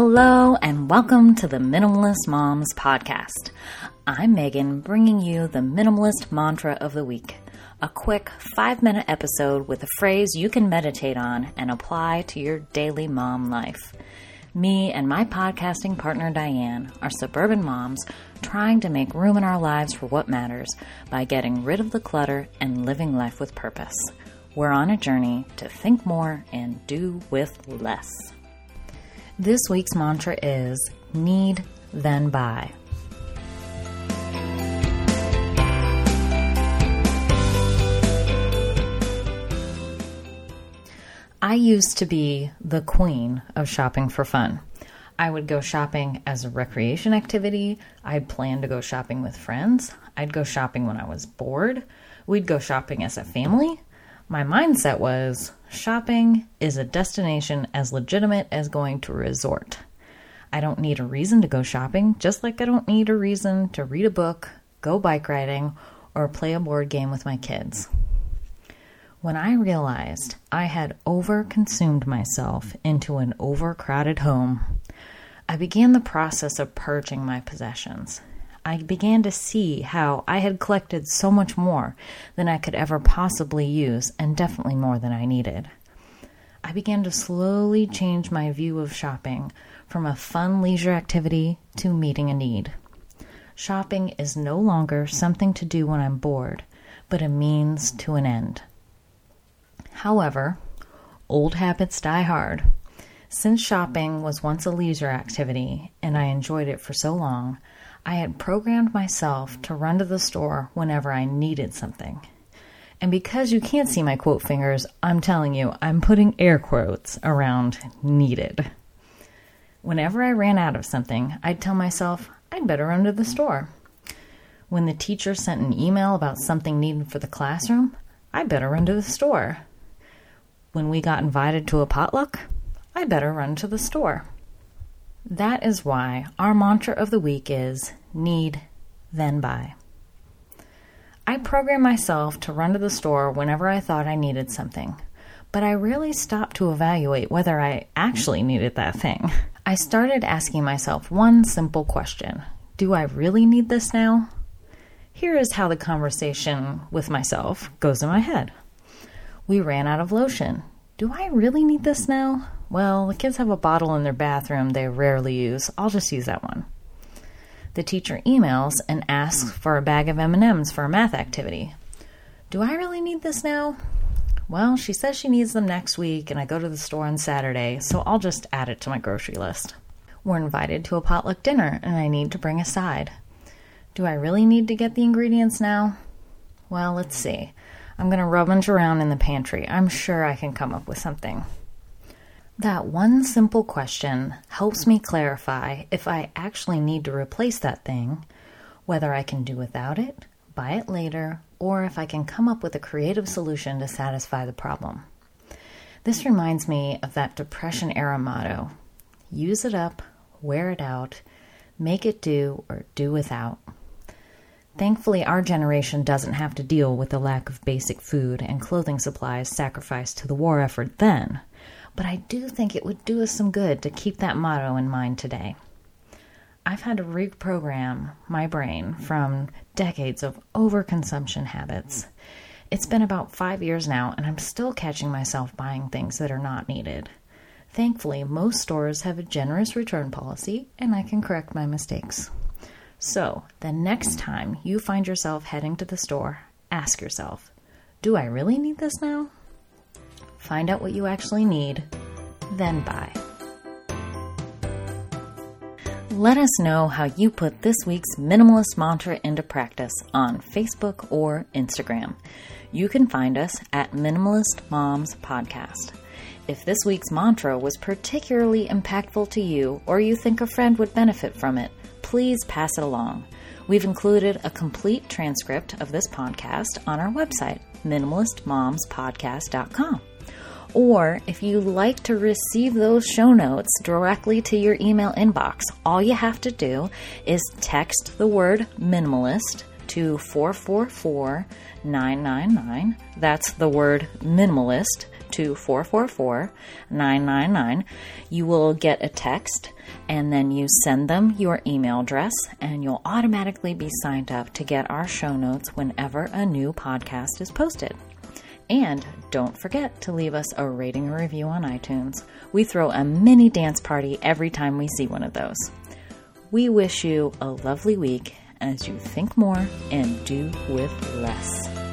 Hello, and welcome to the Minimalist Moms Podcast. I'm Megan, bringing you the Minimalist Mantra of the Week, a quick five minute episode with a phrase you can meditate on and apply to your daily mom life. Me and my podcasting partner Diane are suburban moms trying to make room in our lives for what matters by getting rid of the clutter and living life with purpose. We're on a journey to think more and do with less. This week's mantra is need, then buy. I used to be the queen of shopping for fun. I would go shopping as a recreation activity. I'd plan to go shopping with friends. I'd go shopping when I was bored. We'd go shopping as a family. My mindset was shopping is a destination as legitimate as going to a resort. I don't need a reason to go shopping, just like I don't need a reason to read a book, go bike riding, or play a board game with my kids. When I realized I had overconsumed myself into an overcrowded home, I began the process of purging my possessions. I began to see how I had collected so much more than I could ever possibly use, and definitely more than I needed. I began to slowly change my view of shopping from a fun leisure activity to meeting a need. Shopping is no longer something to do when I'm bored, but a means to an end. However, old habits die hard. Since shopping was once a leisure activity and I enjoyed it for so long, I had programmed myself to run to the store whenever I needed something. And because you can't see my quote fingers, I'm telling you, I'm putting air quotes around needed. Whenever I ran out of something, I'd tell myself, I'd better run to the store. When the teacher sent an email about something needed for the classroom, I'd better run to the store. When we got invited to a potluck, I'd better run to the store. That is why our mantra of the week is need, then buy. I program myself to run to the store whenever I thought I needed something, but I really stopped to evaluate whether I actually needed that thing. I started asking myself one simple question Do I really need this now? Here is how the conversation with myself goes in my head. We ran out of lotion. Do I really need this now? Well, the kids have a bottle in their bathroom they rarely use. I'll just use that one. The teacher emails and asks for a bag of M&Ms for a math activity. Do I really need this now? Well, she says she needs them next week and I go to the store on Saturday, so I'll just add it to my grocery list. We're invited to a potluck dinner and I need to bring a side. Do I really need to get the ingredients now? Well, let's see. I'm going to rummage around in the pantry. I'm sure I can come up with something. That one simple question helps me clarify if I actually need to replace that thing, whether I can do without it, buy it later, or if I can come up with a creative solution to satisfy the problem. This reminds me of that Depression era motto use it up, wear it out, make it do, or do without. Thankfully, our generation doesn't have to deal with the lack of basic food and clothing supplies sacrificed to the war effort then but I do think it would do us some good to keep that motto in mind today. I've had to reprogram my brain from decades of overconsumption habits. It's been about five years now, and I'm still catching myself buying things that are not needed. Thankfully, most stores have a generous return policy, and I can correct my mistakes. So, the next time you find yourself heading to the store, ask yourself Do I really need this now? Find out what you actually need, then buy. Let us know how you put this week's minimalist mantra into practice on Facebook or Instagram. You can find us at Minimalist Moms Podcast. If this week's mantra was particularly impactful to you or you think a friend would benefit from it, please pass it along. We've included a complete transcript of this podcast on our website, minimalistmomspodcast.com. Or if you like to receive those show notes directly to your email inbox, all you have to do is text the word minimalist to 444 999. That's the word minimalist to 444 999. You will get a text and then you send them your email address, and you'll automatically be signed up to get our show notes whenever a new podcast is posted. And don't forget to leave us a rating and review on iTunes. We throw a mini dance party every time we see one of those. We wish you a lovely week as you think more and do with less.